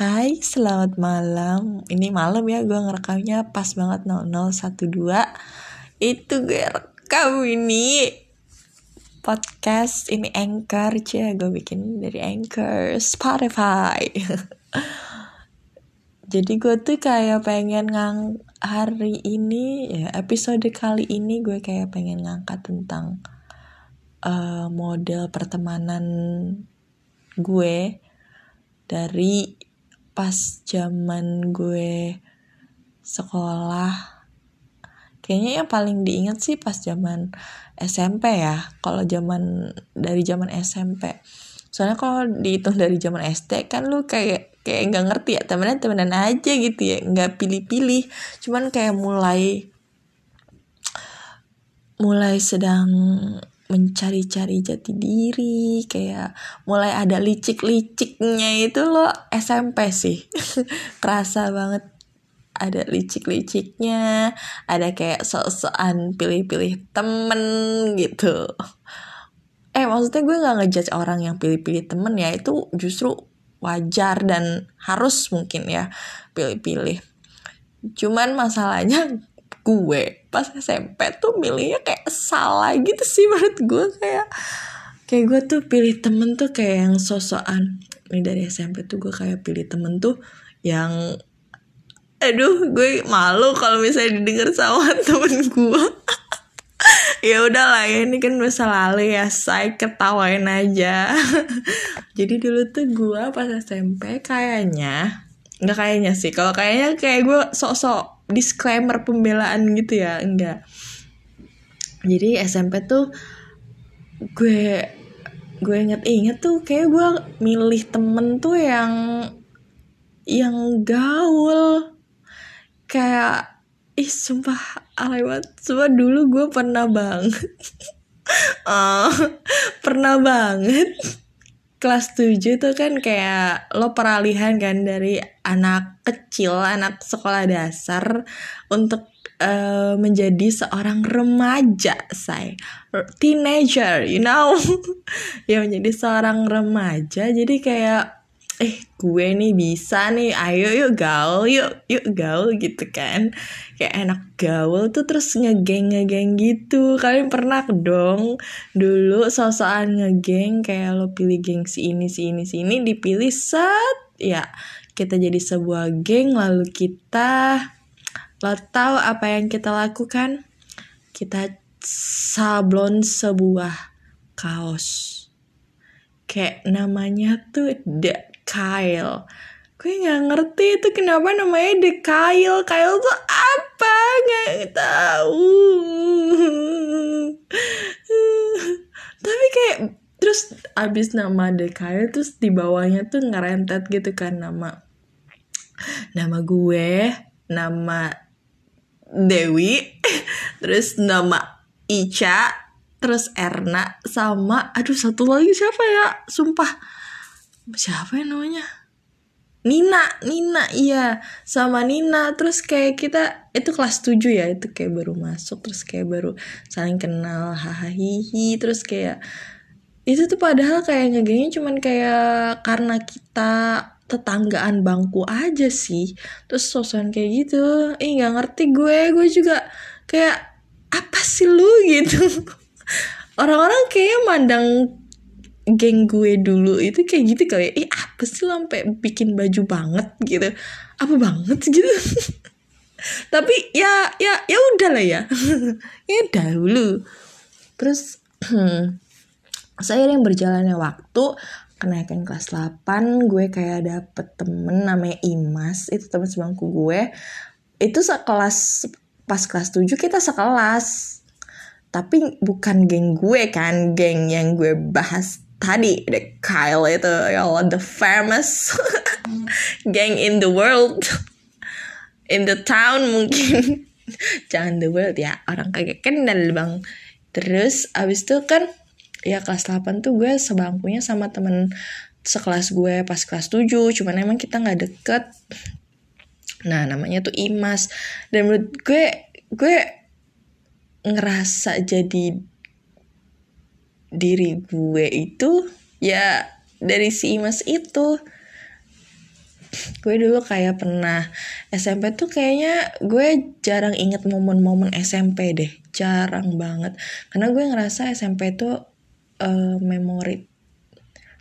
Hai, selamat malam. Ini malam ya, gue ngerekamnya pas banget 0012. Itu gue rekam ini podcast ini Anchor aja gue bikin dari Anchor Spotify. Jadi gue tuh kayak pengen ngang hari ini ya episode kali ini gue kayak pengen ngangkat tentang uh, model pertemanan gue dari pas zaman gue sekolah kayaknya yang paling diingat sih pas zaman SMP ya kalau zaman dari zaman SMP soalnya kalau dihitung dari zaman SD kan lu kayak kayak nggak ngerti ya temenan temenan aja gitu ya nggak pilih-pilih. Cuman kayak mulai mulai sedang mencari-cari jati diri kayak mulai ada licik-liciknya itu loh SMP sih. Kerasa banget ada licik-liciknya ada kayak sok-sokan pilih-pilih temen gitu. Eh maksudnya gue nggak ngejudge orang yang pilih-pilih temen ya itu justru wajar dan harus mungkin ya pilih-pilih. Cuman masalahnya gue pas SMP tuh milihnya kayak salah gitu sih menurut gue kayak kayak gue tuh pilih temen tuh kayak yang sosokan. Ini dari SMP tuh gue kayak pilih temen tuh yang aduh gue malu kalau misalnya didengar sama temen gue. Ya udahlah ya ini kan masa lalu ya saya ketawain aja. Jadi dulu tuh gue pas SMP kayaknya nggak kayaknya sih kalau kayaknya kayak gue sok-sok disclaimer pembelaan gitu ya enggak. Jadi SMP tuh gue gue inget-inget tuh kayak gue milih temen tuh yang yang gaul. Kayak ih sumpah alay banget. Sumpah dulu gue pernah banget. Uh, pernah banget kelas 7 tuh kan kayak lo peralihan kan dari anak kecil anak sekolah dasar untuk uh, menjadi seorang remaja say. Teenager you know? Ya menjadi seorang remaja. Jadi kayak eh gue nih bisa nih ayo yuk gaul yuk yuk gaul gitu kan. Kayak enak gaul tuh terus ngegeng ngegeng gitu. Kalian pernah dong dulu sosokan ngegeng kayak lo pilih geng si ini si ini si ini dipilih set ya kita jadi sebuah geng lalu kita lo tahu apa yang kita lakukan? Kita sablon sebuah kaos. Kayak namanya tuh Kyle. Gue nggak ngerti itu kenapa namanya The Kyle. Kyle tuh apa? Nggak tahu. Tapi kayak terus abis nama The Kyle terus di bawahnya tuh ngerentet gitu kan nama nama gue nama Dewi terus nama Ica terus Erna sama aduh satu lagi siapa ya? Sumpah siapa ya namanya? Nina Nina iya. Sama Nina terus kayak kita itu kelas 7 ya itu kayak baru masuk terus kayak baru saling kenal hahaha terus kayak itu tuh padahal kayak ngegengnya cuman kayak karena kita tetanggaan bangku aja sih. Terus sosokan kayak gitu ih nggak ngerti gue gue juga kayak apa sih lu gitu. Orang-orang kayak mandang geng gue dulu itu kayak gitu kali ya. ih apa sih lo sampai bikin baju banget gitu? Apa banget gitu? Tapi ya ya ya udah lah ya. Ya dahulu. Terus seiring berjalannya waktu kenaikan kelas 8 gue kayak dapet temen namanya Imas itu temen sebangku gue. Itu sekelas pas kelas 7 kita sekelas. Tapi bukan geng gue kan geng yang gue bahas tadi the Kyle itu ya Allah the famous gang in the world. In the town mungkin. Jangan the world ya orang kagak kenal bang. Terus abis itu kan ya kelas 8 tuh gue sebangkunya sama temen sekelas gue pas kelas 7 cuman emang kita nggak deket. Nah namanya tuh Imas. Dan menurut gue gue ngerasa jadi diri gue itu ya dari si Imas itu. Gue dulu kayak pernah SMP tuh kayaknya gue jarang inget momen-momen SMP deh jarang banget. Karena gue ngerasa SMP tuh uh, memori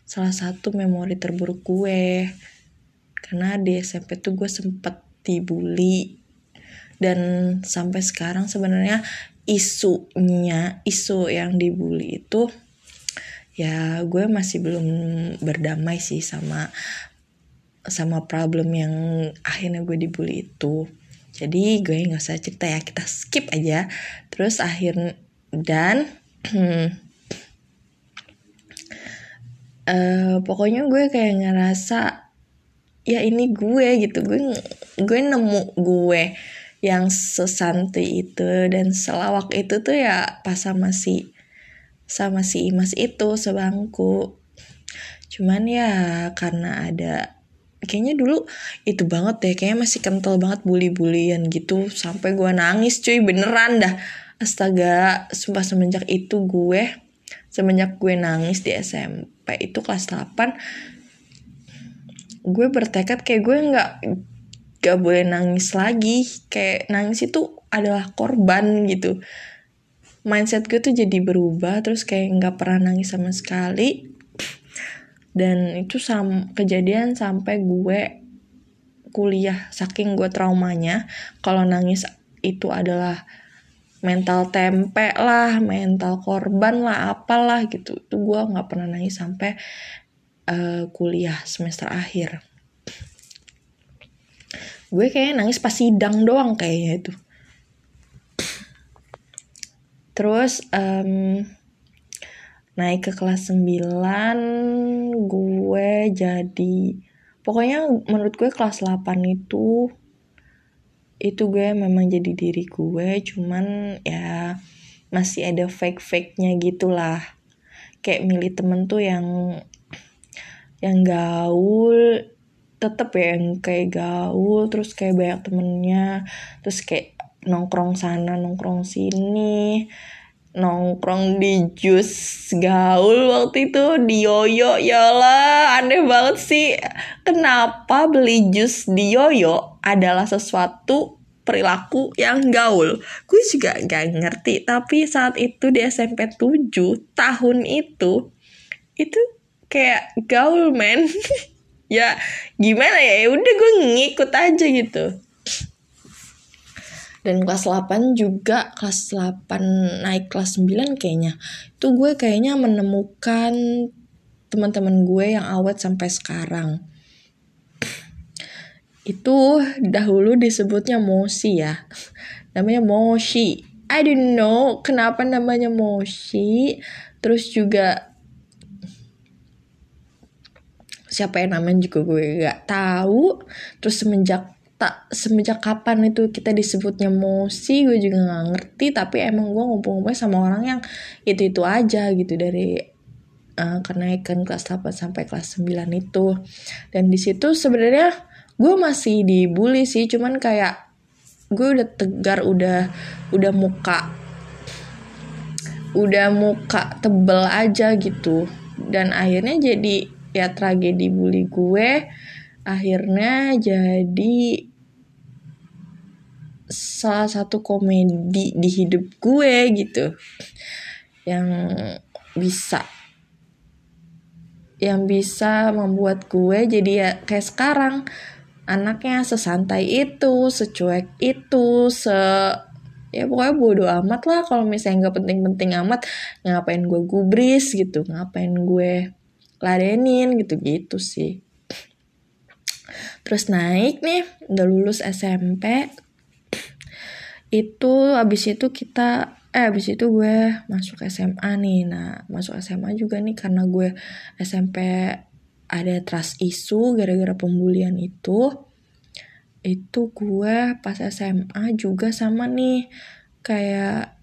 salah satu memori terburuk gue. Karena di SMP tuh gue sempet dibully. Dan sampai sekarang sebenarnya isunya isu yang dibully itu ya gue masih belum berdamai sih sama sama problem yang akhirnya gue dibully itu. Jadi gue nggak usah cerita ya kita skip aja. Terus akhir dan uh, pokoknya gue kayak ngerasa ya ini gue gitu gue gue nemu gue yang sesantai itu dan selawak itu tuh ya pas sama si sama si Imas itu sebangku. Cuman ya karena ada kayaknya dulu itu banget deh kayaknya masih kental banget bully-bullyan gitu. Sampai gue nangis cuy beneran dah. Astaga sumpah semenjak itu gue semenjak gue nangis di SMP itu kelas 8 gue bertekad kayak gue nggak gak boleh nangis lagi. Kayak nangis itu adalah korban gitu. Mindset gue tuh jadi berubah terus kayak nggak pernah nangis sama sekali. Dan itu sam kejadian sampai gue kuliah saking gue traumanya kalau nangis itu adalah mental tempe lah mental korban lah apalah gitu. Itu gue nggak pernah nangis sampai uh, kuliah semester akhir gue kayaknya nangis pas sidang doang kayaknya itu. Terus um, naik ke kelas 9 gue jadi pokoknya menurut gue kelas 8 itu itu gue memang jadi diri gue cuman ya masih ada fake fake nya gitulah. Kayak milih temen tuh yang yang gaul tetep ya yang kayak gaul terus kayak banyak temennya terus kayak nongkrong sana nongkrong sini nongkrong di jus gaul waktu itu di yoyo. Ya lah aneh banget sih. Kenapa beli jus di yoyo adalah sesuatu perilaku yang gaul? Gue juga gak ngerti tapi saat itu di SMP 7 tahun itu itu kayak gaul men ya gimana ya, ya udah gue ngikut aja gitu. Dan kelas 8 juga kelas 8 naik kelas 9 kayaknya. Itu gue kayaknya menemukan teman-teman gue yang awet sampai sekarang. Itu dahulu disebutnya Moshi ya. Namanya Moshi. I don't know kenapa namanya Moshi. Terus juga siapa yang namanya juga gue gak tahu. Terus semenjak tak semenjak kapan itu kita disebutnya mosi gue juga nggak ngerti. Tapi emang gue ngumpul-ngumpul sama orang yang itu itu aja gitu dari uh, kenaikan kelas 8 sampai kelas 9 itu. Dan di situ sebenarnya gue masih dibully sih cuman kayak gue udah tegar udah udah muka udah muka tebel aja gitu. Dan akhirnya jadi ya tragedi bully gue akhirnya jadi salah satu komedi di hidup gue gitu. Yang bisa yang bisa membuat gue jadi ya kayak sekarang. Anaknya sesantai itu secuek itu se ya pokoknya bodo amat lah. Kalau misalnya nggak penting-penting amat ngapain gue gubris gitu? Ngapain gue ladenin gitu-gitu sih. Terus naik nih udah lulus SMP itu abis itu kita eh abis itu gue masuk SMA nih. Nah masuk SMA juga nih karena gue SMP ada trust isu gara-gara pembulian itu. Itu gue pas SMA juga sama nih kayak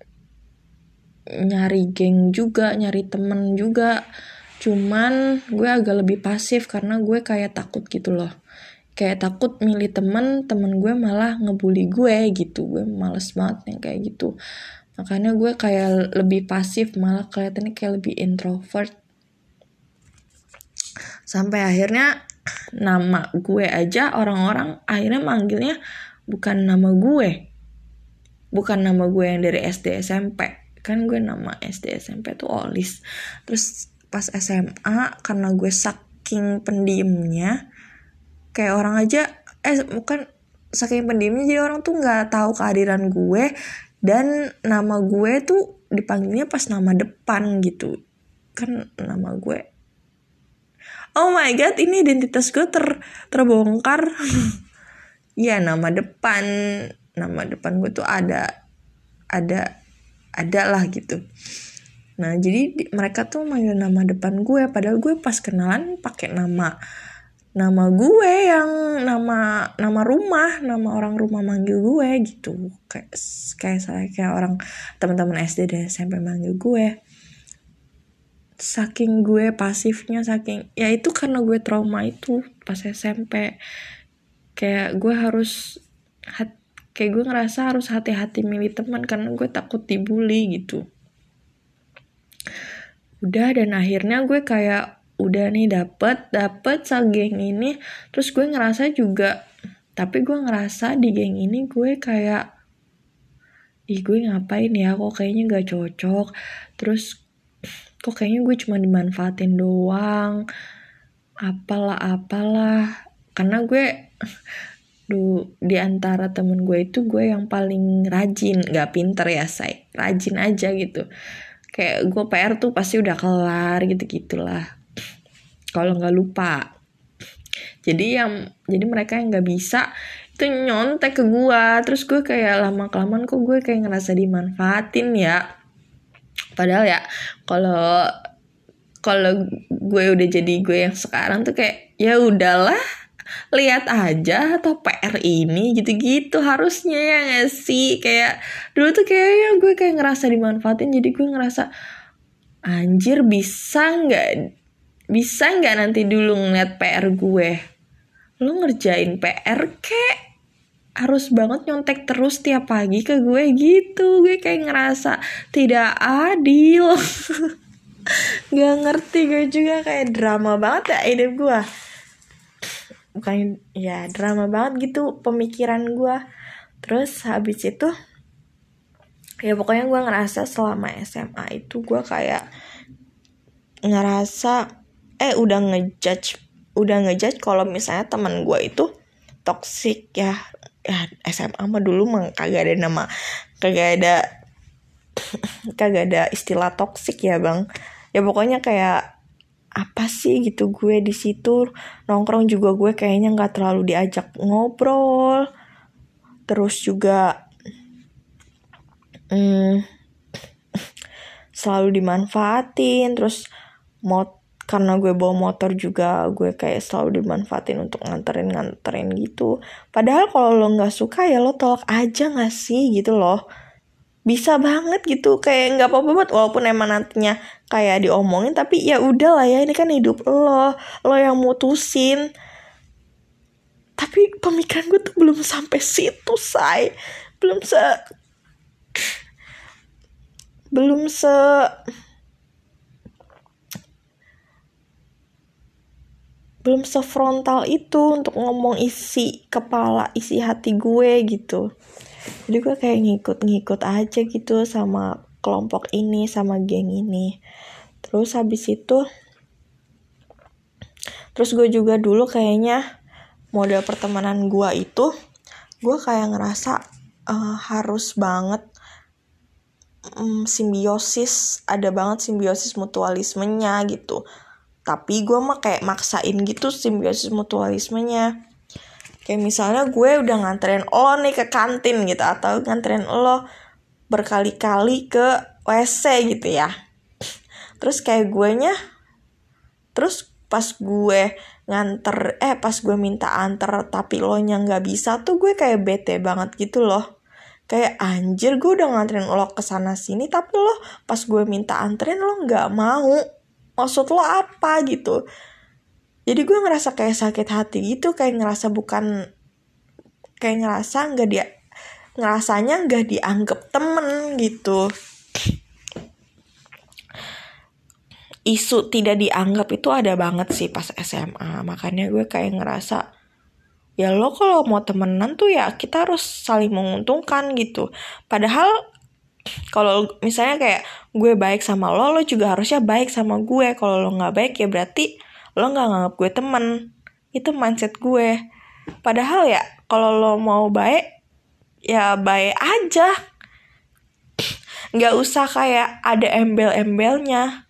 nyari geng juga nyari temen juga cuman gue agak lebih pasif karena gue kayak takut gitu loh. Kayak takut milih temen temen gue malah ngebully gue gitu. Gue males banget yang kayak gitu. Makanya gue kayak lebih pasif malah kelihatannya kayak lebih introvert. Sampai akhirnya nama gue aja orang-orang akhirnya manggilnya bukan nama gue. Bukan nama gue yang dari SD SMP kan gue nama SD SMP tuh Olis. Terus pas SMA karena gue saking pendiemnya kayak orang aja eh bukan saking pendiemnya jadi orang tuh nggak tahu kehadiran gue dan nama gue tuh dipanggilnya pas nama depan gitu. Kan nama gue. Oh my god ini identitas gue ter terbongkar. Ya nama depan. Nama depan gue tuh ada ada ada lah gitu nah jadi di, mereka tuh manggil nama depan gue padahal gue pas kenalan pakai nama nama gue yang nama nama rumah nama orang rumah manggil gue gitu. Kayak kayak saya kayak orang teman-teman SD dan SMP manggil gue. Saking gue pasifnya saking ya itu karena gue trauma itu pas SMP kayak gue harus hat, kayak gue ngerasa harus hati-hati milih teman karena gue takut dibully gitu udah dan akhirnya gue kayak udah nih dapet dapet geng ini. Terus gue ngerasa juga tapi gue ngerasa di geng ini gue kayak ih gue ngapain ya? Kok kayaknya gak cocok. Terus kok kayaknya gue cuma dimanfaatin doang? Apalah apalah. Karena gue du di antara temen gue itu gue yang paling rajin. Gak pinter ya say. Rajin aja gitu kayak gue PR tuh pasti udah kelar gitu gitulah kalau nggak lupa. Jadi yang jadi mereka yang nggak bisa itu nyontek ke gue terus gue kayak lama kelamaan kok gue kayak ngerasa dimanfaatin ya. Padahal ya kalau kalau gue udah jadi gue yang sekarang tuh kayak ya udahlah lihat aja atau PR ini gitu-gitu harusnya ya gak sih? Kayak dulu tuh kayaknya gue kayak ngerasa dimanfaatin jadi gue ngerasa anjir bisa nggak bisa nggak nanti dulu ngeliat PR gue? Lo ngerjain PR kek harus banget nyontek terus tiap pagi ke gue gitu. Gue kayak ngerasa tidak adil. Gak ngerti gue juga kayak drama banget ya hidup gue bukan ya drama banget gitu pemikiran gue terus habis itu ya pokoknya gue ngerasa selama SMA itu gue kayak ngerasa eh udah ngejudge udah ngejudge kalau misalnya teman gue itu toxic ya ya SMA mah dulu mah kagak ada nama kagak ada kagak ada istilah toxic ya bang. Ya pokoknya kayak apa sih gitu gue di situ? Nongkrong juga gue kayaknya nggak terlalu diajak ngobrol. Terus juga hmm, selalu dimanfaatin. Terus mot karena gue bawa motor juga gue kayak selalu dimanfaatin untuk nganterin nganterin gitu. Padahal kalau lo nggak suka ya lo tolak aja nggak sih gitu loh bisa banget gitu kayak nggak apa-apa banget walaupun emang nantinya kayak diomongin tapi ya udah lah ya ini kan hidup lo lo yang mutusin. Tapi pemikiran gue tuh belum sampai situ say. Belum se belum se belum sefrontal itu untuk ngomong isi kepala isi hati gue gitu jadi gue kayak ngikut-ngikut aja gitu sama kelompok ini sama geng ini. Terus habis itu terus gue juga dulu kayaknya model pertemanan gue itu gue kayak ngerasa uh, harus banget um, simbiosis ada banget simbiosis mutualismenya gitu. Tapi gue mah kayak maksain gitu simbiosis mutualismenya kayak misalnya gue udah nganterin lo nih ke kantin gitu atau nganterin lo berkali-kali ke WC gitu ya. Terus kayak gue nya terus pas gue nganter eh pas gue minta anter tapi lo nya nggak bisa tuh gue kayak bete banget gitu loh. Kayak anjir gue udah nganterin lo ke sana sini tapi lo pas gue minta anterin lo nggak mau. Maksud lo apa? gitu jadi gue ngerasa kayak sakit hati gitu kayak ngerasa bukan kayak ngerasa nggak dia ngerasanya nggak dianggap temen gitu. Isu tidak dianggap itu ada banget sih pas SMA makanya gue kayak ngerasa ya lo kalau mau temenan tuh ya kita harus saling menguntungkan gitu. Padahal kalau misalnya kayak gue baik sama lo lo juga harusnya baik sama gue. Kalau lo nggak baik ya berarti lo nggak nganggap gue temen. Itu mindset gue. Padahal ya kalau lo mau baik ya baik aja. Nggak usah kayak ada embel-embelnya.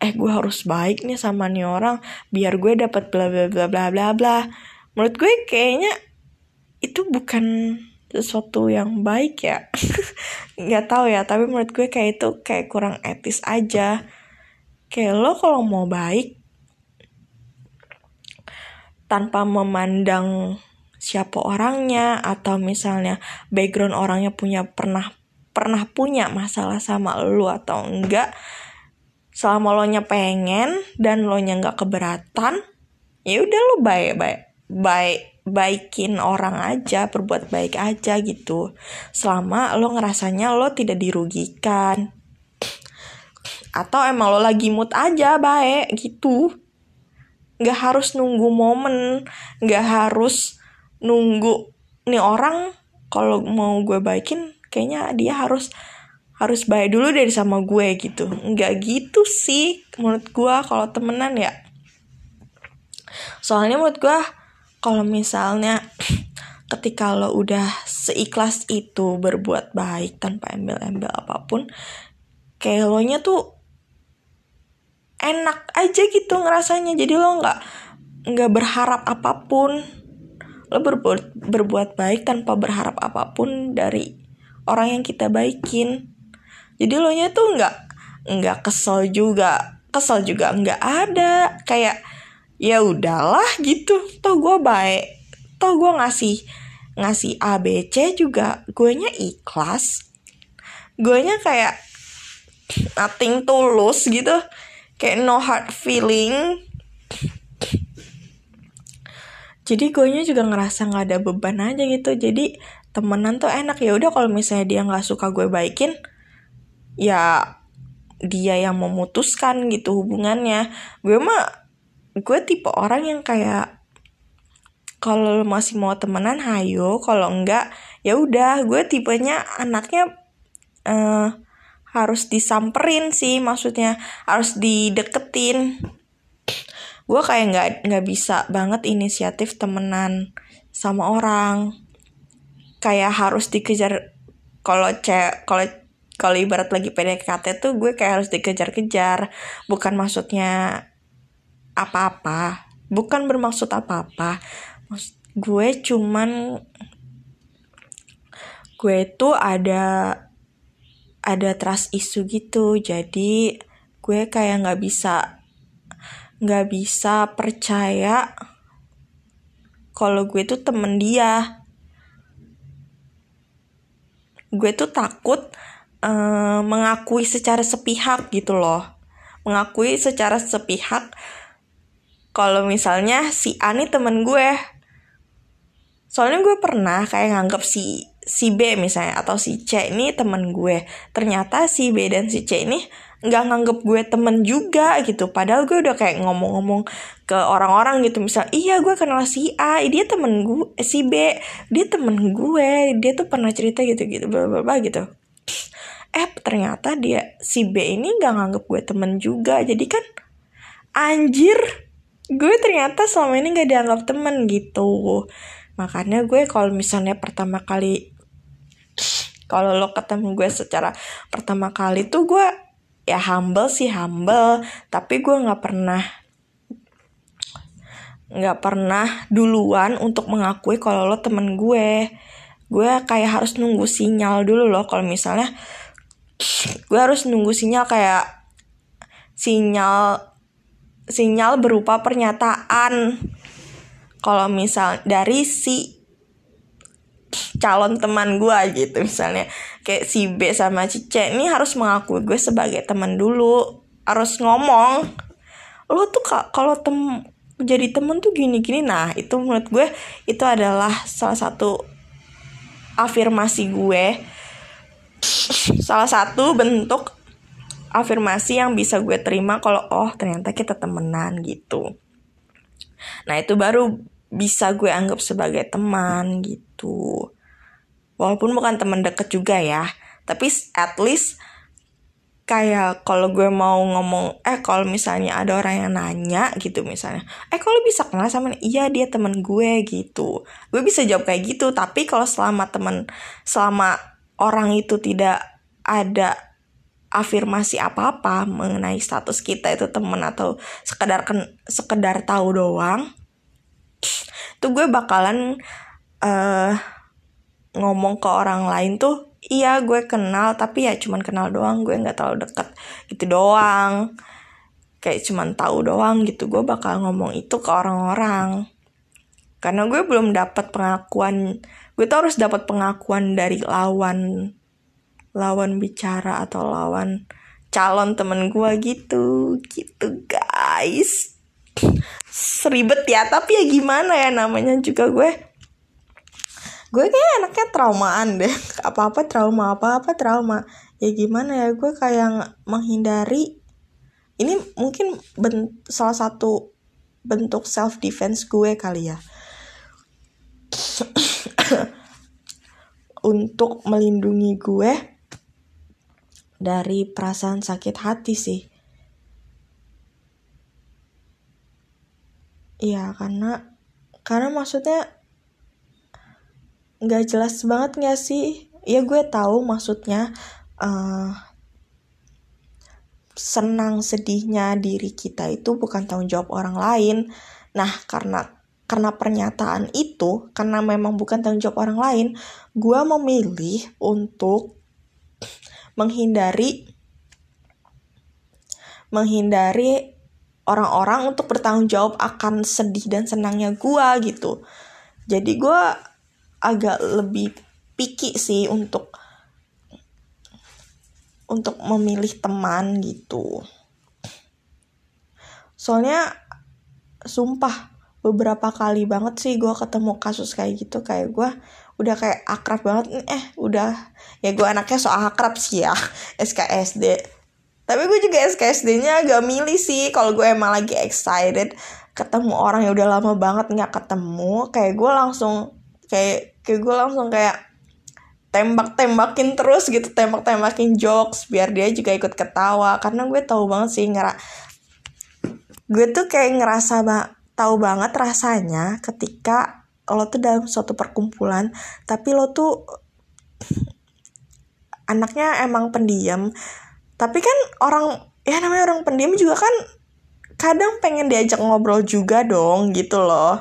Eh gue harus baik nih sama nih orang biar gue dapat bla bla bla bla bla bla. Menurut gue kayaknya itu bukan sesuatu yang baik ya. Nggak tahu ya tapi menurut gue kayak itu kayak kurang etis aja. Kayak lo kalau mau baik tanpa memandang siapa orangnya atau misalnya background orangnya punya pernah pernah punya masalah sama lo atau enggak selama lo nya pengen dan lo nya nggak keberatan ya udah lo baik baik baik baikin orang aja berbuat baik aja gitu. Selama lo ngerasanya lo tidak dirugikan. Atau emang lo lagi mood aja baik gitu nggak harus nunggu momen nggak harus nunggu nih orang kalau mau gue baikin kayaknya dia harus harus baik dulu dari sama gue gitu. Nggak gitu sih menurut gue kalau temenan ya. Soalnya menurut gue kalau misalnya ketika lo udah seikhlas itu berbuat baik tanpa embel-embel apa pun kayak lo nya tuh enak aja gitu ngerasanya. Jadi lo nggak nggak berharap apa pun. Lo berbuat berbuat baik tanpa berharap apa pun dari orang yang kita baikin. Jadi lo nya tuh nggak nggak kesel juga. Kesel juga nggak ada. Kayak ya udahlah gitu. Toh gue baik. Toh gue ngasih ngasih A B C juga. Gue nya ikhlas. Gue nya kayak nothing tulus gitu kayak no hard feeling. Jadi gue juga ngerasa nggak ada beban aja gitu. Jadi temenan tuh enak. Ya udah kalau misalnya dia nggak suka gue baikin ya dia yang memutuskan gitu hubungannya. Gue mah gue tipe orang yang kayak kalau masih mau temenan hayo. Kalau enggak ya udah. Gue tipenya anaknya uh, harus disamperin sih maksudnya harus dideketin. Gue kayak nggak nggak bisa banget inisiatif temenan sama orang. Kayak harus dikejar kalau cewek kalau kalau ibarat lagi PDKT tuh gue kayak harus dikejar-kejar. Bukan maksudnya apa-apa. Bukan bermaksud apa-apa. Gue cuman gue tuh ada ada trust isu gitu. Jadi gue kayak nggak bisa nggak bisa percaya kalau gue tuh temen dia. Gue tuh takut uh, mengakui secara sepihak gitu loh. Mengakui secara sepihak kalau misalnya si A nih temen gue. Soalnya gue pernah kayak nganggap si si B misalnya atau si C ini temen gue. Ternyata si B dan si C ini nggak nganggep gue temen juga gitu. Padahal gue udah kayak ngomong-ngomong ke orang-orang gitu. Misal iya gue kenal si A dia temen gue si B dia temen gue dia tuh pernah cerita gitu gitu bla gitu. Eh ternyata dia si B ini gak nganggep gue temen juga. Jadi kan anjir gue ternyata selama ini gak dianggap temen gitu. Makanya gue kalau misalnya pertama kali kalau lo ketemu gue secara pertama kali tuh gue ya humble sih humble. Tapi gue nggak pernah nggak pernah duluan untuk mengakui kalau lo temen gue. Gue kayak harus nunggu sinyal dulu loh. Kalau misalnya gue harus nunggu sinyal kayak sinyal sinyal berupa pernyataan. Kalau misal dari si calon teman gue gitu misalnya. Kayak si B sama si C ini harus mengakui gue sebagai teman dulu. Harus ngomong lo tuh kak kalau tem jadi temen tuh gini-gini. Nah itu menurut gue itu adalah salah satu afirmasi gue. Salah satu bentuk afirmasi yang bisa gue terima kalau oh ternyata kita temenan gitu. Nah itu baru bisa gue anggap sebagai teman gitu. Walaupun bukan teman deket juga ya tapi at least kayak kalau gue mau ngomong eh kalau misalnya ada orang yang nanya gitu misalnya eh kalau bisa kenal sama iya dia temen gue gitu. Gue bisa jawab kayak gitu tapi kalau selama temen selama orang itu tidak ada afirmasi apa-apa mengenai status kita itu temen atau sekedar sekedar tahu doang tuh gue bakalan uh, ngomong ke orang lain tuh iya gue kenal tapi ya cuman kenal doang gue nggak terlalu deket. Gitu doang. Kayak cuman tahu doang gitu gue bakal ngomong itu ke orang-orang. Karena gue belum dapat pengakuan gue tuh harus dapat pengakuan dari lawan lawan bicara atau lawan calon temen gue gitu. Gitu guys seribet ya. Tapi ya gimana ya namanya juga gue. Gue kayak anaknya traumaan deh. Apa apa trauma apa apa trauma. Ya gimana ya gue kayak menghindari. Ini mungkin salah satu bentuk self defense gue kali ya. Untuk melindungi gue dari perasaan sakit hati sih Iya karena karena maksudnya nggak jelas banget nggak sih? Ya gue tahu maksudnya uh, senang sedihnya diri kita itu bukan tanggung jawab orang lain. Nah karena karena pernyataan itu karena memang bukan tanggung jawab orang lain gue memilih untuk menghindari menghindari orang-orang untuk bertanggung jawab akan sedih dan senangnya gue gitu. Jadi gue agak lebih picky sih untuk untuk memilih teman gitu. Soalnya sumpah beberapa kali banget sih gue ketemu kasus kayak gitu. Kayak gue udah kayak akrab banget. Eh udah. Ya gue anaknya so akrab sih ya SKSD tapi gue juga SKSD-nya agak milih sih kalau gue emang lagi excited ketemu orang yang udah lama banget nggak ketemu kayak gue langsung kayak kayak gue langsung kayak tembak-tembakin terus gitu tembak-tembakin jokes biar dia juga ikut ketawa. Karena gue tahu banget sih ngera gue tuh kayak ngerasa ba tahu banget rasanya ketika lo tuh dalam suatu perkumpulan tapi lo tuh anaknya emang pendiam tapi kan orang ya namanya orang pendiam juga kan kadang pengen diajak ngobrol juga dong gitu loh.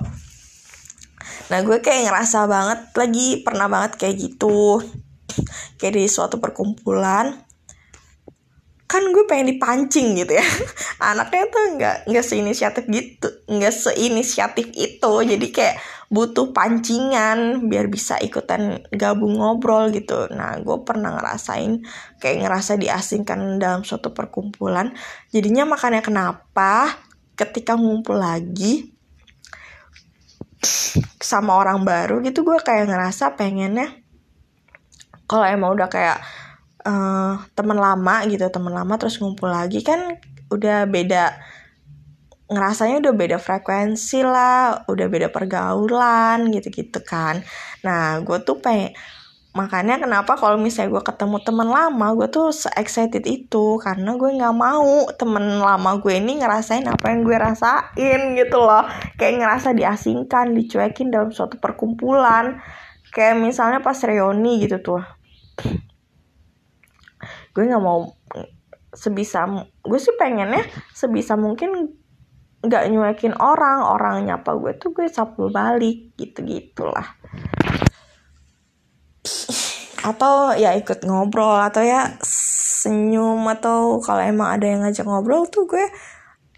Nah gue kayak ngerasa banget lagi pernah banget kayak gitu. Kayak di suatu perkumpulan kan gue pengen dipancing gitu ya. Anaknya tuh nggak nggak seinisiatif gitu nggak seinisiatif itu. Jadi kayak butuh pancingan biar bisa ikutan gabung ngobrol gitu. Nah gue pernah ngerasain kayak ngerasa diasingkan dalam suatu perkumpulan. Jadinya makanya kenapa ketika ngumpul lagi sama orang baru gitu gue kayak ngerasa pengennya kalau emang udah kayak uh, teman lama gitu teman lama terus ngumpul lagi kan udah beda ngerasanya udah beda frekuensi lah udah beda pergaulan gitu-gitu kan. Nah gue tuh pengen makanya kenapa kalau misalnya gue ketemu teman lama gue tuh se excited itu karena gue nggak mau temen lama gue ini ngerasain apa yang gue rasain gitu loh. Kayak ngerasa diasingkan dicuekin dalam suatu perkumpulan. Kayak misalnya pas reuni gitu tuh gue nggak mau sebisa gue sih pengennya sebisa mungkin nggak nyuekin orang orang nyapa gue tuh gue sapu balik gitu gitulah atau ya ikut ngobrol atau ya senyum atau kalau emang ada yang ngajak ngobrol tuh gue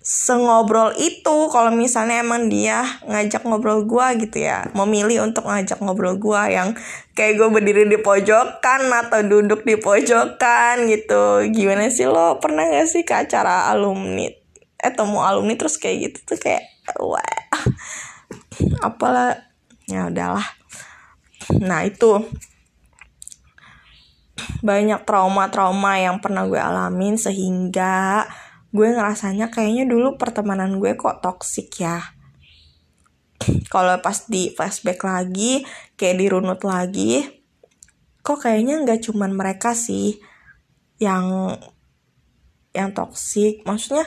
sengobrol itu kalau misalnya emang dia ngajak ngobrol gue gitu ya memilih untuk ngajak ngobrol gue yang kayak gue berdiri di pojokan atau duduk di pojokan gitu. Gimana sih lo? Pernah gak sih ke acara alumni eh temu alumni terus kayak gitu tuh kayak wah apalah. Ya udahlah. Nah itu. Banyak trauma-trauma yang pernah gue alamin sehingga gue ngerasanya kayaknya dulu pertemanan gue kok toksik ya. Kalau pas di flashback lagi kayak dirunut lagi kok kayaknya nggak cuman mereka sih yang yang toksik maksudnya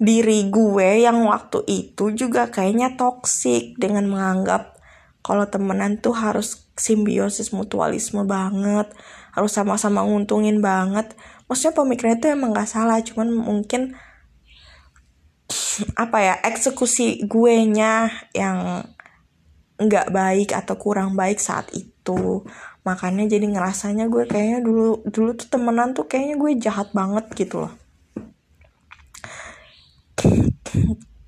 diri gue yang waktu itu juga kayaknya toksik dengan menganggap kalau temenan tuh harus simbiosis mutualisme banget harus sama-sama nguntungin banget maksudnya pemikirannya itu emang gak salah cuman mungkin apa ya eksekusi gue nya yang nggak baik atau kurang baik saat itu. Makanya jadi ngerasanya gue kayaknya dulu dulu tuh temenan tuh kayaknya gue jahat banget gitu loh.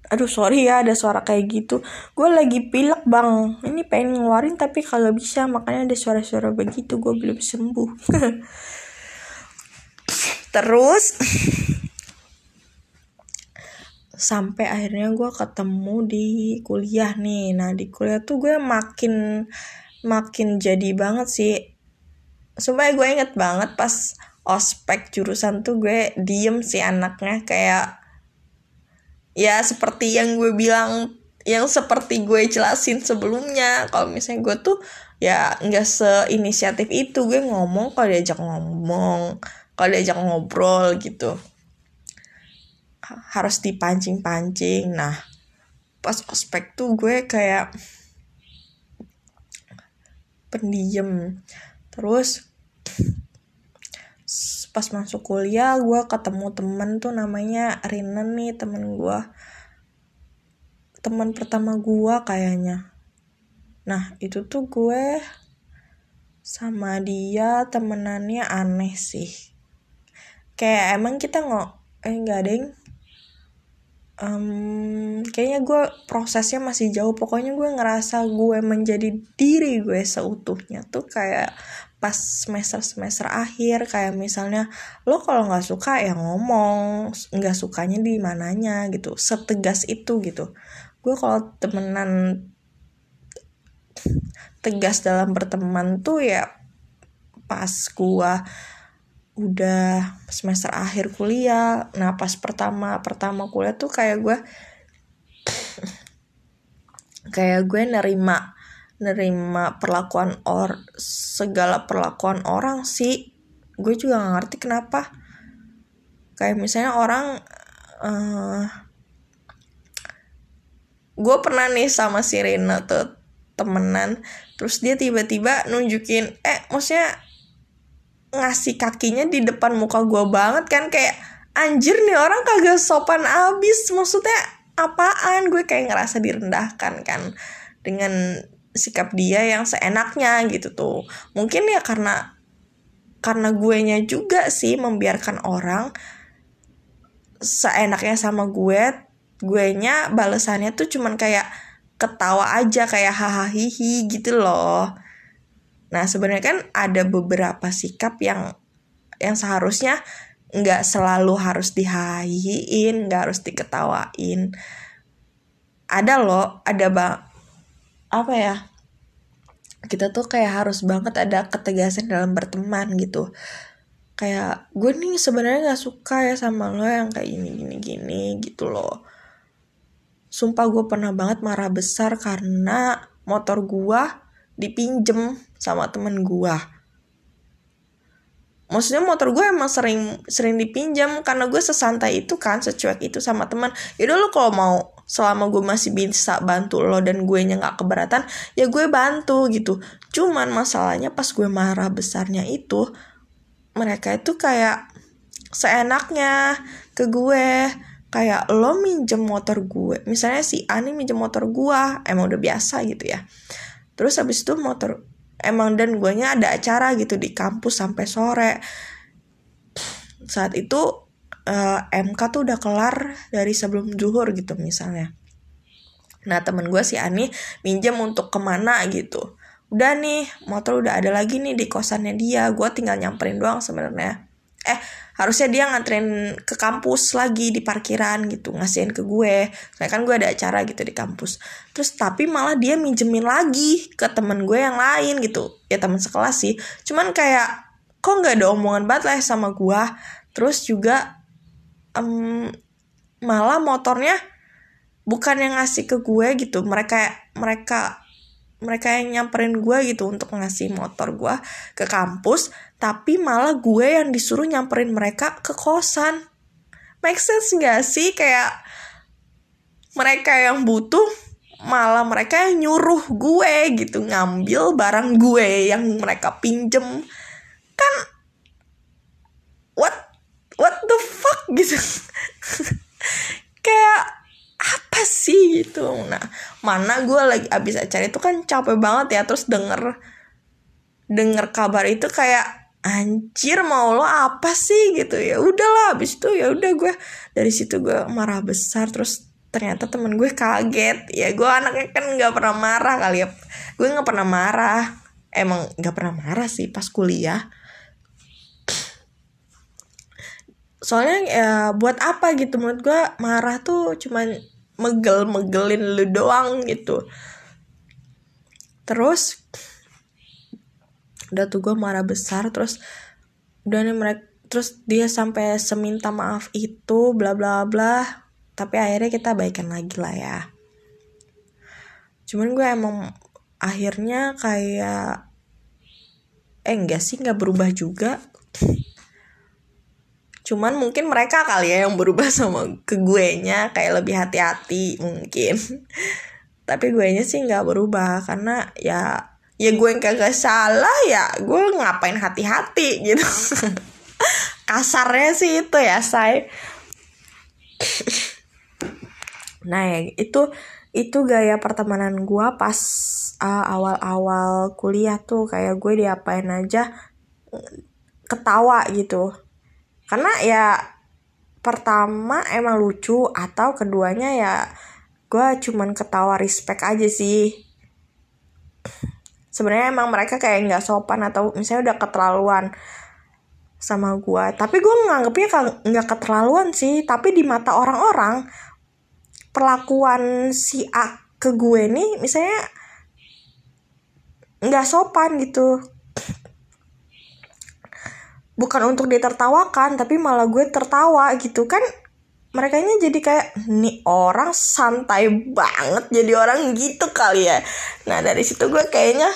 Aduh sorry ya ada suara kayak gitu. Gue lagi pilek bang. Ini pengen ngeluarin tapi kalau bisa makanya ada suara-suara begitu gue belum sembuh terus sampai akhirnya gue ketemu di kuliah nih. Nah di kuliah tuh gue makin makin jadi banget sih. Supaya gue inget banget pas ospek jurusan tuh gue diem sih anaknya kayak ya seperti yang gue bilang yang seperti gue jelasin sebelumnya. Kalau misalnya gue tuh ya nggak seinisiatif itu. Gue ngomong kalau diajak ngomong kalau diajak ngobrol gitu. Harus dipancing-pancing. Nah pas ospek tuh gue kayak pendiam terus pas masuk kuliah gue ketemu temen tuh namanya Rina nih temen gue. Teman pertama gue kayaknya. Nah itu tuh gue sama dia temenannya aneh sih kayak emang kita nggak eh nggak ada yang um, kayaknya gue prosesnya masih jauh. Pokoknya gue ngerasa gue menjadi diri gue seutuhnya tuh kayak pas semester semester akhir. Kayak misalnya lo kalau nggak suka ya ngomong nggak sukanya di mananya gitu. Setegas itu gitu. Gue kalau temenan tegas dalam berteman tuh ya pas gue udah semester akhir kuliah. Nah pas pertama pertama kuliah tuh kayak gue kayak gue nerima nerima perlakuan or segala perlakuan orang sih. Gue juga gak ngerti kenapa. Kayak misalnya orang uh, gue pernah nih sama si Rina tuh temenan. Terus dia tiba-tiba nunjukin eh maksudnya ngasih kakinya di depan muka gue banget kan kayak anjir nih orang kagak sopan abis maksudnya apaan? Gue kayak ngerasa direndahkan kan dengan sikap dia yang seenaknya gitu tuh. Mungkin ya karena karena gue nya juga sih membiarkan orang seenaknya sama gue gue nya balesannya tuh cuman kayak ketawa aja kayak hahaha gitu loh nah sebenarnya kan ada beberapa sikap yang yang seharusnya nggak selalu harus dihahiin nggak harus diketawain. Ada loh ada bang apa ya kita tuh kayak harus banget ada ketegasan dalam berteman gitu. Kayak gue nih sebenarnya nggak suka ya sama lo yang kayak gini gini gini gitu loh. Sumpah gue pernah banget marah besar karena motor gue dipinjem sama temen gue maksudnya motor gue emang sering sering dipinjam karena gue sesantai itu kan secuek itu sama teman. Yaudah lo kalau mau selama gue masih bisa bantu lo dan gue nya nggak keberatan ya gue bantu gitu. Cuman masalahnya pas gue marah besarnya itu mereka itu kayak seenaknya ke gue kayak lo minjem motor gue misalnya si Ani minjem motor gue emang udah biasa gitu ya terus habis itu motor emang dan gue nya ada acara gitu di kampus sampai sore. Saat itu uh, eh, MK tuh udah kelar dari sebelum zuhur gitu misalnya. Nah temen gue si Ani minjem untuk ke mana gitu. Udah nih motor udah ada lagi nih di kosannya dia. Gue tinggal nyamperin doang sebenarnya eh harusnya dia nganterin ke kampus lagi di parkiran gitu ngasihin ke gue. Kayak kan gue ada acara gitu di kampus. Terus tapi malah dia minjemin lagi ke temen gue yang lain gitu. Ya teman sekelas sih. Cuman kayak kok nggak ada omongan banget lah sama gue terus juga um, malah motornya bukan yang ngasih ke gue gitu. Mereka mereka mereka yang nyamperin gue gitu untuk ngasih motor gue ke kampus tapi malah gue yang disuruh nyamperin mereka ke kosan. Make sense gak sih? Kayak mereka yang butuh malah mereka yang nyuruh gue gitu ngambil barang gue yang mereka pinjem. Kan what what the fuck gitu. Kayak apa sih gitu? Nah mana gue lagi abis acara itu kan capek banget ya terus denger denger kabar itu kayak anjir mau lo apa sih? Gitu. Ya udahlah abis itu ya udah gue dari situ gue marah besar terus ternyata temen gue kaget. Ya gue anaknya kan nggak pernah marah kali ya. Gue nggak pernah marah. Emang nggak pernah marah sih pas kuliah. Soalnya ya buat apa gitu? Menurut gue marah tuh cuman megel megelin lu doang gitu. Terus udah tuh gue marah besar terus udah nih mereka terus dia sampai seminta maaf itu bla bla bla tapi akhirnya kita baikan lagi lah ya. Cuman gue emang akhirnya kayak eh enggak sih nggak berubah juga. Cuman mungkin mereka kali ya yang berubah sama ke gue nya kayak lebih hati-hati mungkin. Tapi gue nya sih nggak berubah karena ya ya gue yang kagak salah ya gue ngapain hati-hati gitu. Kasarnya sih itu ya say. Nah ya itu itu gaya pertemanan gue pas uh, awal-awal kuliah tuh. Kayak gue diapain aja ketawa gitu. Karena ya pertama emang lucu atau keduanya ya gue cuman ketawa respect aja sih sebenarnya emang mereka kayak nggak sopan atau misalnya udah keterlaluan sama gue tapi gue nganggepnya nggak keterlaluan sih tapi di mata orang-orang perlakuan si A ke gue nih misalnya nggak sopan gitu. Bukan untuk ditertawakan tapi malah gue tertawa gitu. Kan mereka ini jadi kayak nih orang santai banget jadi orang gitu kali ya. Nah dari situ gue kayaknya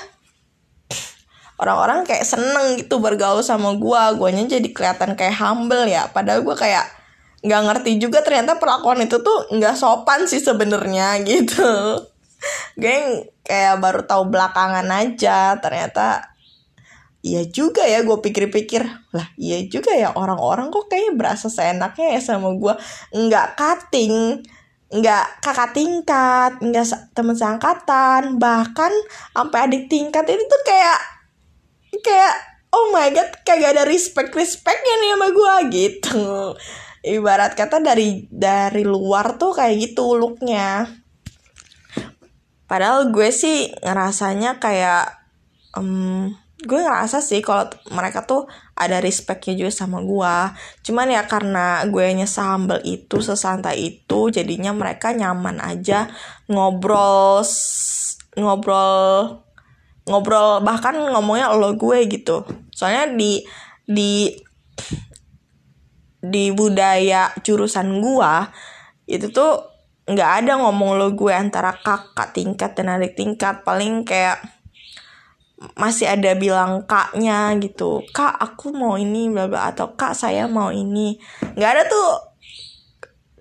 orang-orang kayak seneng gitu bergaul sama gue guanya jadi kelihatan kayak humble ya. Padahal gue kayak nggak ngerti juga ternyata perlakuan itu tuh nggak sopan sih sebenarnya gitu. Gue kayak baru tahu belakangan aja ternyata iya juga ya gue pikir-pikir. Lah iya juga ya orang-orang kok kayaknya berasa seenaknya ya sama gue nggak cutting nggak kakak tingkat nggak teman seangkatan bahkan sampai adik tingkat itu tuh kayak kayak oh my god kayak gak ada respect respectnya nih sama gue gitu. Ibarat kata dari dari luar tuh kayak gitu looknya. Padahal gue sih ngerasanya kayak um, gue ngerasa sih kalau mereka tuh ada respectnya juga sama gue cuman ya karena gue nya itu sesantai itu jadinya mereka nyaman aja ngobrol ngobrol ngobrol bahkan ngomongnya lo gue gitu. Soalnya di di di budaya jurusan gue itu tuh nggak ada ngomong lo gue antara kakak tingkat dan adik tingkat. Paling kayak masih ada bilang kaknya gitu. Kak aku mau ini bla bla atau kak saya mau ini. Nggak ada tuh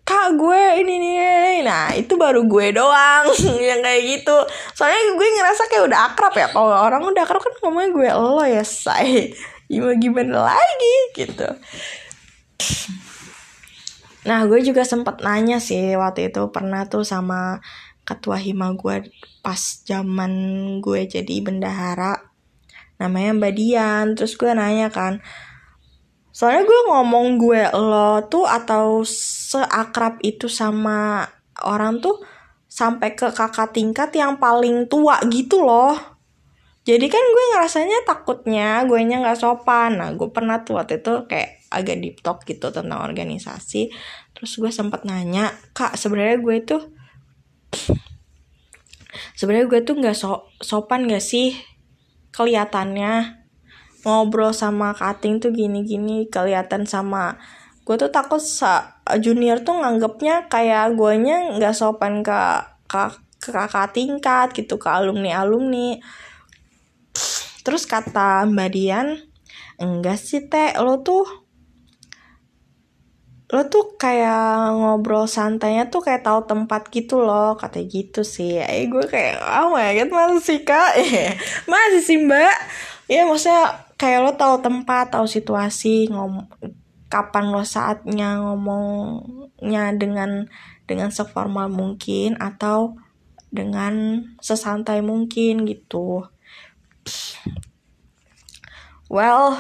kak gue ini nih nah itu baru gue doang yang kayak gitu. Soalnya gue ngerasa kayak udah akrab ya. Kalau orang udah akrab kan ngomongnya gue lo ya say. Gimana gimana lagi gitu. Nah gue juga sempat nanya sih waktu itu pernah tuh sama ketua hima gue pas zaman gue jadi bendahara namanya Mbak Dian. Terus gue nanya kan soalnya gue ngomong gue lo tuh atau seakrab itu sama orang tuh sampai ke kakak tingkat yang paling tua gitu loh. Jadi kan gue ngerasanya takutnya gue nya nggak sopan. Nah gue pernah tuh waktu itu kayak agak deep talk gitu tentang organisasi. Terus gue sempat nanya kak sebenarnya gue tuh sebenarnya gue tuh nggak so sopan gak sih kelihatannya? Ngobrol sama cutting tuh gini-gini kelihatan sama gue tuh takut sa junior tuh nganggepnya kayak guanya nggak sopan ke ke kakak tingkat gitu ke alumni alumni terus kata mbak Dian enggak sih teh lo tuh lo tuh kayak ngobrol santainya tuh kayak tahu tempat gitu loh kata gitu sih. Eh gue kayak oh my god masih sih kak? Eh, masih sih mbak. Ya maksudnya kayak lo tahu tempat tahu situasi ngom kapan lo saatnya ngomongnya dengan dengan seformal mungkin atau dengan sesantai mungkin gitu. Well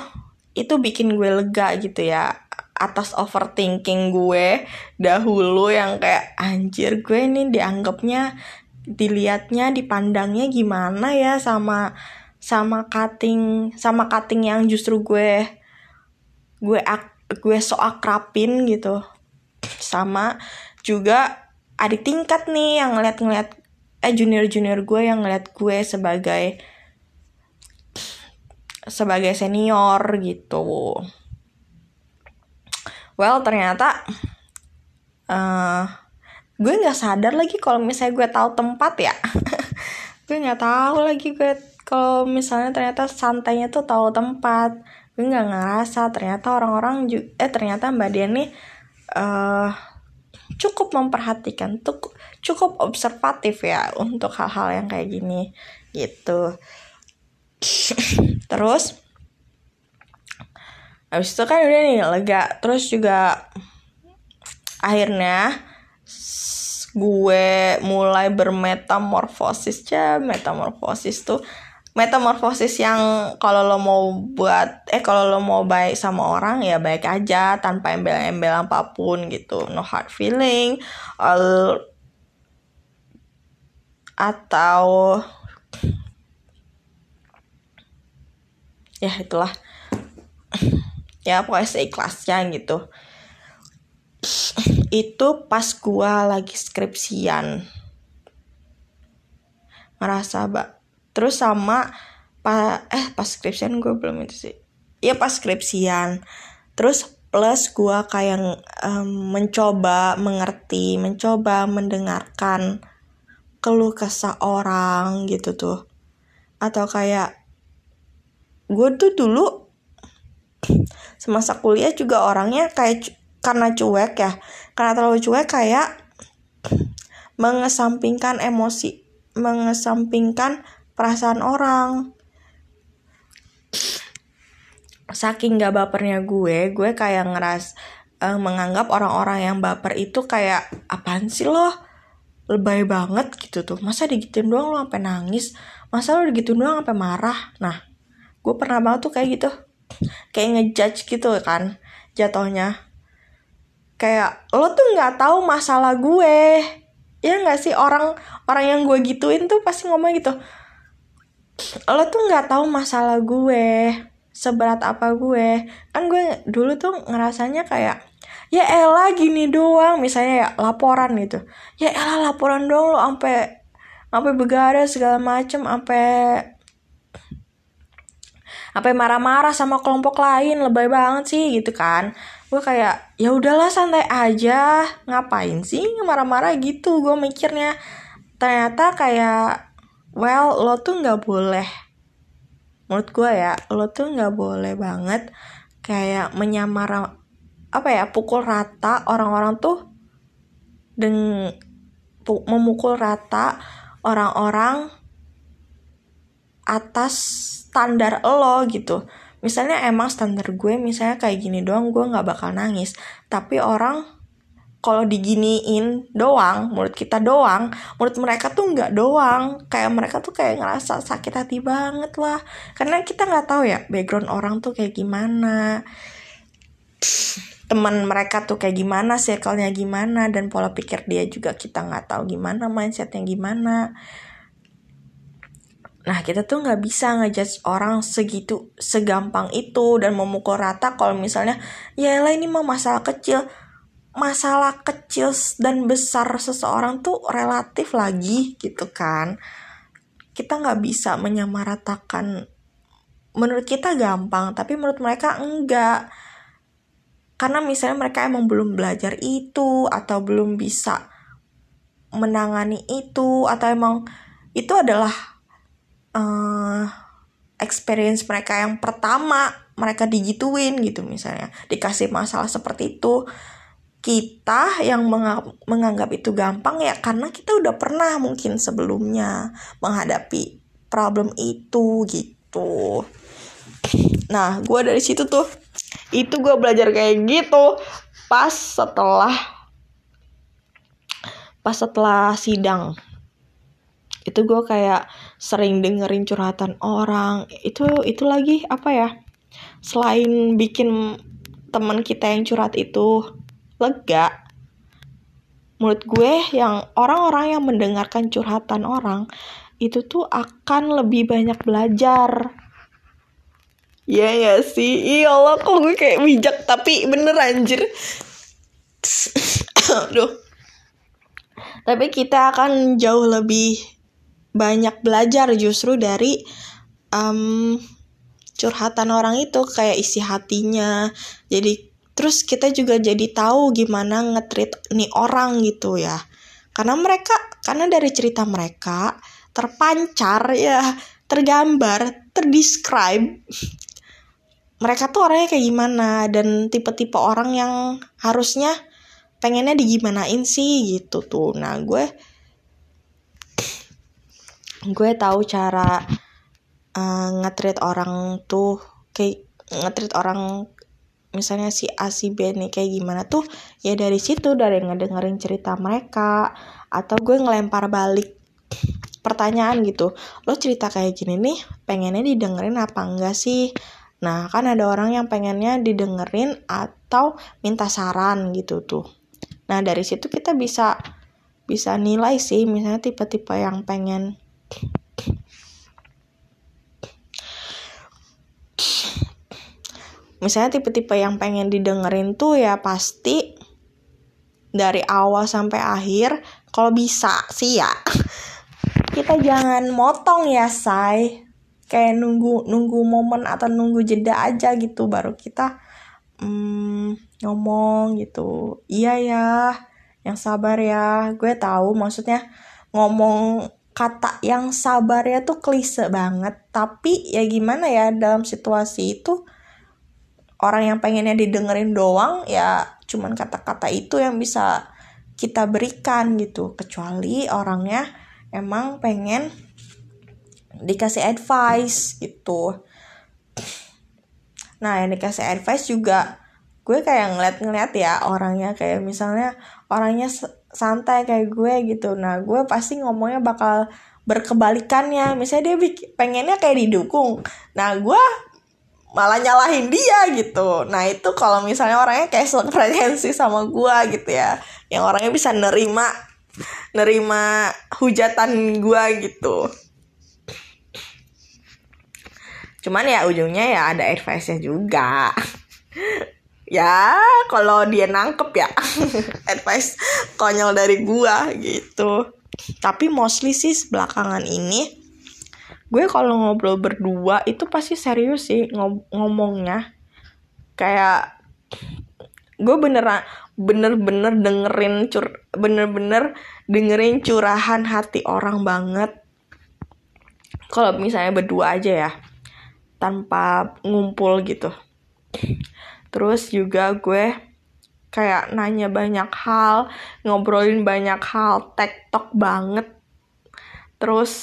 itu bikin gue lega gitu ya atas overthinking gue dahulu yang kayak anjir gue ini dianggapnya dilihatnya dipandangnya gimana ya sama sama cutting sama cutting yang justru gue gue ak, gue so akrapin gitu. Sama juga adik tingkat nih yang ngeliat-ngeliat eh junior junior gue yang ngeliat gue sebagai sebagai senior gitu well ternyata uh, gue nggak sadar lagi kalau misalnya gue tahu tempat ya. Gue nggak tahu lagi gue kalau misalnya ternyata santainya tuh tahu tempat. Gue nggak ngerasa ternyata orang-orang eh ternyata mbak Dian nih uh, cukup memperhatikan cukup observatif ya untuk hal-hal yang kayak gini gitu. Terus Habis itu kan udah nih lega. Terus juga akhirnya gue mulai bermetamorfosis. Ya metamorfosis tuh metamorfosis yang kalau lo mau buat eh kalau lo mau baik sama orang ya baik aja tanpa embel-embel apa pun gitu. No hard feeling all, atau ya itulah ya pokoknya seikhlasnya gitu. Itu pas gua lagi skripsian. Ngerasa mbak. Terus sama pa eh pas skripsian gue belum itu sih. Ya pas skripsian. Terus plus gua kayak um, mencoba mengerti mencoba mendengarkan keluh kesah orang gitu tuh. Atau kayak gue tuh dulu semasa kuliah juga orangnya kayak karena cuek ya. Karena terlalu cuek kayak mengesampingkan emosi mengesampingkan perasaan orang. Saking gak bapernya gue gue kayak ngeras uh, menganggap orang-orang yang baper itu kayak apaan sih loh lebay banget gitu tuh. Masa digituin doang lo sampai nangis? Masa lo digituin doang sampai marah? Nah gue pernah banget tuh kayak gitu kayak ngejudge gitu kan jatohnya kayak lo tuh nggak tahu masalah gue. Ya nggak sih orang orang yang gue gituin tuh pasti ngomong gitu lo tuh nggak tahu masalah gue seberat apa gue. Kan gue dulu tuh ngerasanya kayak ya Ella gini doang. Misalnya ya laporan gitu. Ya Ella laporan doang lo sampai sampai begadang segala macem sampai apa marah-marah sama kelompok lain lebay banget sih gitu kan. Gue kayak ya udahlah santai aja. Ngapain sih marah-marah gitu? Gue mikirnya. Ternyata kayak well lo tuh nggak boleh menurut gue ya lo tuh nggak boleh banget kayak menyamar apa ya pukul rata orang-orang tuh dengan memukul rata orang-orang atas standar lo gitu. Misalnya emang standar gue misalnya kayak gini doang gue nggak bakal nangis. Tapi orang kalau diginiin doang mulut kita doang mulut mereka tuh nggak doang. Kayak mereka tuh kayak ngerasa sakit hati banget lah. Karena kita nggak tahu ya background orang tuh kayak gimana. Teman mereka tuh kayak gimana circle-nya gimana dan pola pikir dia juga kita nggak tahu gimana mindsetnya gimana Nah kita tuh nggak bisa ngejudge orang segitu segampang itu dan memukul rata kalau misalnya ya lah ini mah masalah kecil. Masalah kecil dan besar seseorang tuh relatif lagi gitu kan. Kita nggak bisa menyamaratakan menurut kita gampang tapi menurut mereka enggak. Karena misalnya mereka emang belum belajar itu atau belum bisa menangani itu atau emang itu adalah uh, experience mereka yang pertama mereka digituin gitu misalnya. Dikasih masalah seperti itu. Kita yang menganggap itu gampang ya karena kita udah pernah mungkin sebelumnya menghadapi problem itu gitu. Nah gue dari situ tuh itu gue belajar kayak gitu pas setelah pas setelah sidang. Itu gue kayak sering dengerin curhatan orang. Itu itu lagi apa ya selain bikin teman kita yang curhat itu lega. Menurut gue yang orang-orang yang mendengarkan curhatan orang itu tuh akan lebih banyak belajar. Iya ya sih. Iya Allah kok gue kayak bijak Tapi bener anjir. Aduh. Tapi kita akan jauh lebih Banyak belajar justru dari um, Curhatan orang itu Kayak isi hatinya. Jadi Terus kita juga jadi tahu gimana ngetrit nih orang gitu ya. Karena mereka karena dari cerita mereka terpancar ya tergambar terdescribe mereka tuh orangnya kayak gimana. Dan tipe-tipe orang yang harusnya pengennya digimanain sih gitu tuh. Nah gue gue tahu cara uh, ngetrit orang tuh kayak ngetrit orang misalnya si A si B nih kayak gimana tuh ya dari situ dari ngedengerin cerita mereka atau gue ngelempar balik pertanyaan gitu lo cerita kayak gini nih pengennya didengerin apa enggak sih Nah, kan ada orang yang pengennya didengerin atau minta saran gitu tuh. Nah, dari situ kita bisa bisa nilai sih misalnya tipe-tipe yang pengen misalnya tipe-tipe yang pengen didengerin tuh ya pasti dari awal sampai akhir kalau bisa sih ya. Kita jangan motong ya say. Kayak nunggu nunggu momen atau nunggu jeda aja gitu baru kita hmm, ngomong gitu. Iya ya yang sabar ya. Gue tahu maksudnya ngomong kata yang sabar ya tuh klise banget. Tapi ya gimana ya dalam situasi itu orang yang pengennya didengerin doang ya cuman kata-kata itu yang bisa kita berikan gitu. Kecuali orangnya emang pengen dikasih advice gitu. Nah yang dikasih advice juga gue kayak ngeliat-ngeliat ya orangnya. Kayak misalnya orangnya santai kayak gue gitu. Nah gue pasti ngomongnya bakal berkebalikannya. Misalnya dia pengennya kayak didukung. Nah gue malah nyalahin dia gitu. Nah itu kalau misalnya orangnya kayak frekuensi sama gue gitu ya yang orangnya bisa nerima nerima hujatan gue gitu. Cuman ya ujungnya ya ada advice-nya juga ya kalau dia nangkep ya. Advice konyol dari gua gitu. Tapi mostly sih belakangan ini gue kalau ngobrol berdua itu pasti serius sih ngom ngomongnya. Kayak gue beneran bener-bener dengerin cur bener-bener dengerin curahan hati orang banget. Kalau misalnya berdua aja ya tanpa ngumpul gitu terus juga gue kayak nanya banyak hal ngobrolin banyak hal tektok banget. Terus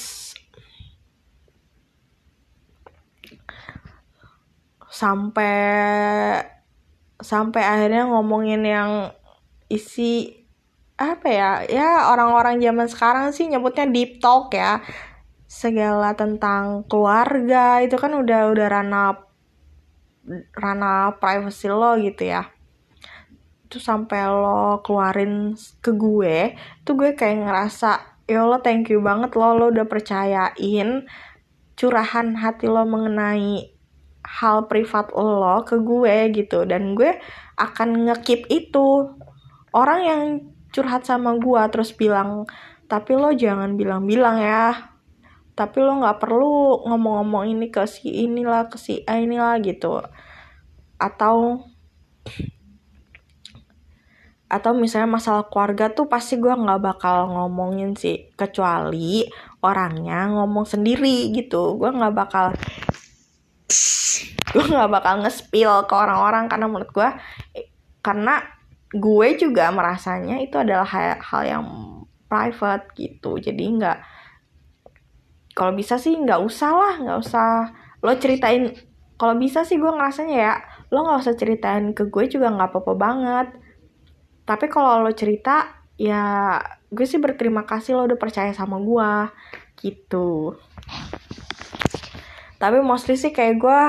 sampai sampai akhirnya ngomongin yang isi apa ya ya orang-orang zaman sekarang sih nyebutnya deep talk ya. Segala tentang keluarga itu kan udah udah rana rana privacy lo gitu ya. Itu sampai lo keluarin ke gue tuh gue kayak ngerasa ya lo thank you banget lo lo udah percayain curahan hati lo mengenai hal privat lo ke gue gitu. Dan gue akan ngekip itu. Orang yang curhat sama gue terus bilang tapi lo jangan bilang-bilang ya. Tapi lo nggak perlu ngomong-ngomong ini ke si inilah ke si A inilah gitu atau atau misalnya masalah keluarga tuh pasti gue nggak bakal ngomongin sih. Kecuali orangnya ngomong sendiri gitu. Gue nggak bakal gue nggak bakal nge-spill ke orang-orang karena menurut gue karena gue juga merasanya itu adalah hal, hal yang private gitu. Jadi nggak kalau bisa sih nggak usah lah nggak usah. Lo ceritain kalau bisa sih gue ngerasanya ya lo nggak usah ceritain ke gue juga nggak apa-apa banget. Tapi kalau lo cerita ya gue sih berterima kasih lo udah percaya sama gue gitu. Tapi mostly sih kayak gue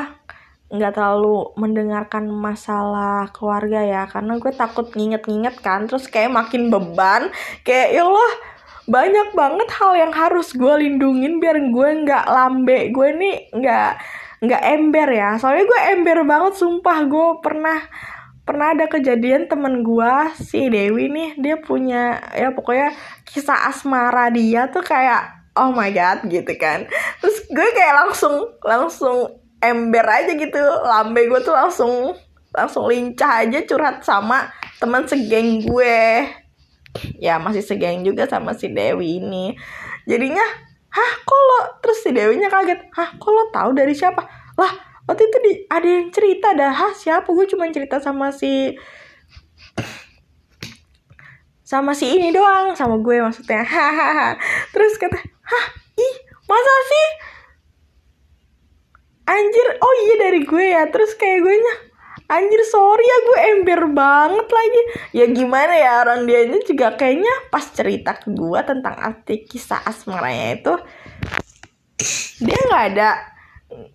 nggak terlalu mendengarkan masalah keluarga ya karena gue takut nginget-nginget kan terus kayak makin beban kayak ya Allah banyak banget hal yang harus gue lindungin biar gue nggak lambe. Gue nih nggak nggak ember ya. Soalnya gue ember banget sumpah. Gue pernah pernah ada kejadian temen gue si Dewi nih. Dia punya ya pokoknya kisah asmara dia tuh kayak oh my god gitu kan. Terus gue kayak langsung langsung ember aja gitu. Lambe gue tuh langsung langsung lincah aja curhat sama teman segeng gue. Ya masih segeng juga sama si Dewi ini. Jadinya hah kok lo terus si Dewinya kaget. Hah kok lo tahu dari siapa? Lah waktu itu di, ada yang cerita dah. Hah siapa? Gue cuma cerita sama si sama si ini doang sama gue maksudnya. Terus kata hah ih masa sih? Anjir oh iya dari gue ya. Terus kayak gue nya anjir sorry ya gue ember banget lagi. Ya gimana ya orang dia ini juga kayaknya pas cerita ke gue tentang arti kisah asmaranya itu dia nggak ada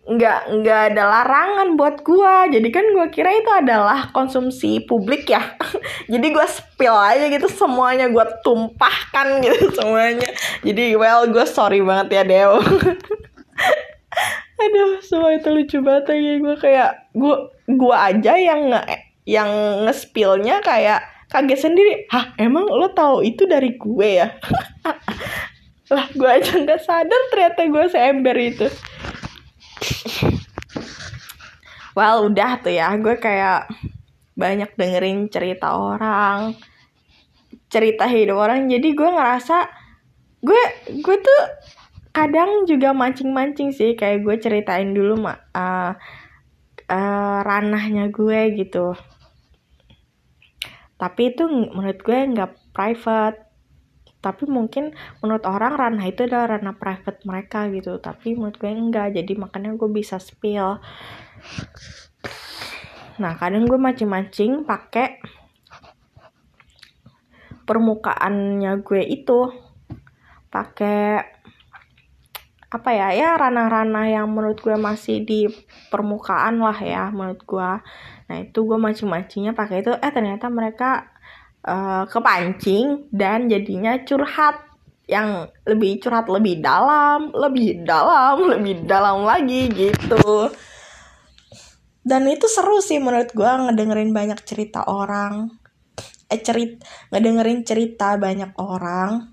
nggak nggak ada larangan buat gua. Jadi kan gua kira itu adalah konsumsi publik ya. Jadi gua spill aja gitu semuanya gua tumpahkan gitu semuanya. Jadi well gue sorry banget ya Dew aduh semua itu lucu banget ya gue kayak gua gua aja yang yang ngespillnya kayak kaget sendiri. Hah emang lo tahu itu dari gue ya? Lah gue aja nggak sadar ternyata gue seember itu. Well udah tuh ya gue kayak banyak dengerin cerita orang cerita hidup orang. Jadi gue ngerasa gue gue tuh kadang juga mancing-mancing sih. Kayak gue ceritain dulu mak uh, uh, ranahnya gue gitu. Tapi itu menurut gue nggak private. Tapi mungkin menurut orang ranah itu adalah ranah private mereka gitu. Tapi menurut gue enggak jadi makanya gue bisa spill. Nah kadang gue mancing-mancing pakai permukaannya gue itu. Pakai apa ya ya ranah-ranah yang menurut gue masih di permukaan lah ya menurut gue nah itu gue mancing-mancingnya pakai itu eh ternyata mereka uh, kepancing dan jadinya curhat yang lebih curhat lebih dalam, lebih dalam, lebih dalam lagi gitu. Dan itu seru sih menurut gue ngedengerin banyak cerita orang. Eh cerit ngedengerin cerita banyak orang.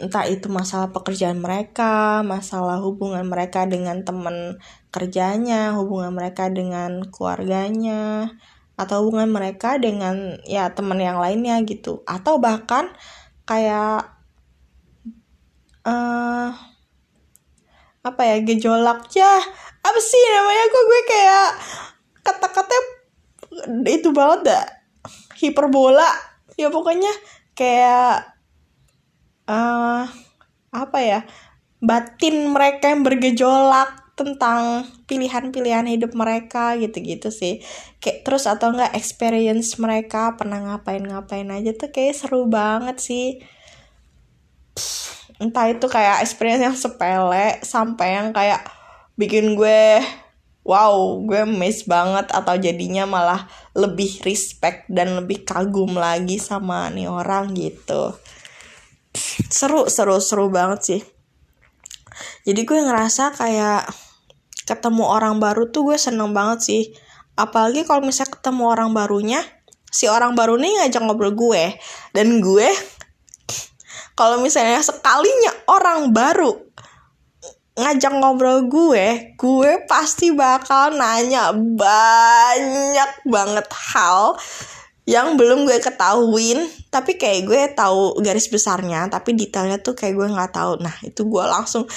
Entah itu masalah pekerjaan mereka, masalah hubungan mereka dengan teman kerjanya, hubungan mereka dengan keluarganya, atau hubungan mereka dengan ya teman yang lainnya gitu. Atau bahkan kayak uh, apa ya gejolak ya apa sih namanya kok gue kayak kata-kata itu banget dah hiperbola. Ya pokoknya kayak uh, apa ya batin mereka yang bergejolak tentang pilihan-pilihan hidup mereka gitu-gitu sih. Kayak terus atau enggak experience mereka pernah ngapain-ngapain aja tuh kayak seru banget sih. Entah itu kayak experience yang sepele sampai yang kayak bikin gue wow gue miss banget atau jadinya malah lebih respect dan lebih kagum lagi sama nih orang gitu seru seru seru banget sih. Jadi gue ngerasa kayak ketemu orang baru tuh gue seneng banget sih. Apalagi kalau misalnya ketemu orang barunya si orang baru nih ngajak ngobrol gue. Dan gue kalau misalnya sekalinya orang baru ngajak ngobrol gue, gue pasti bakal nanya banyak banget hal yang belum gue ketahuin tapi kayak gue tahu garis besarnya tapi detailnya tuh kayak gue nggak tahu. Nah itu gue langsung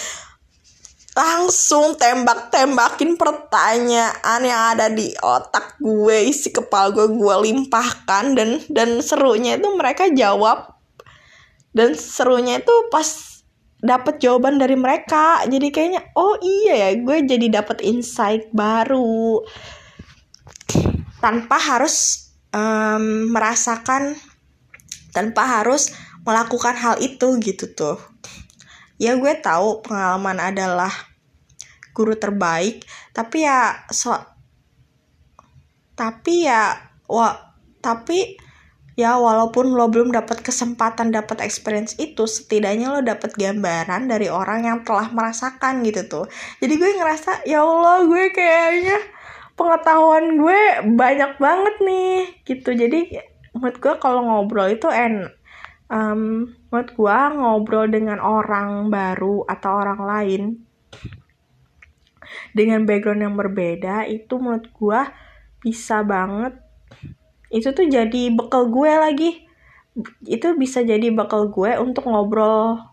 langsung tembak-tembakin pertanyaan yang ada di otak gue isi kepala gue gue limpahkan. Dan dan serunya itu mereka jawab. Dan serunya itu pas dapat jawaban dari mereka. Jadi kayaknya oh iya ya gue jadi dapat insight baru. Tanpa harus um, merasakan tanpa harus melakukan hal itu gitu tuh. Ya gue tahu pengalaman adalah guru terbaik tapi ya so tapi ya wa tapi ya walaupun lo belum dapat kesempatan dapat experience itu setidaknya lo dapat gambaran dari orang yang telah merasakan gitu tuh. Jadi gue ngerasa ya allah gue kayaknya pengetahuan gue banyak banget nih gitu. Jadi menurut gue kalau ngobrol itu en um, menurut gue ngobrol dengan orang baru atau orang lain dengan background yang berbeda itu menurut gue bisa banget itu tuh jadi bekal gue lagi. Itu bisa jadi bekal gue untuk ngobrol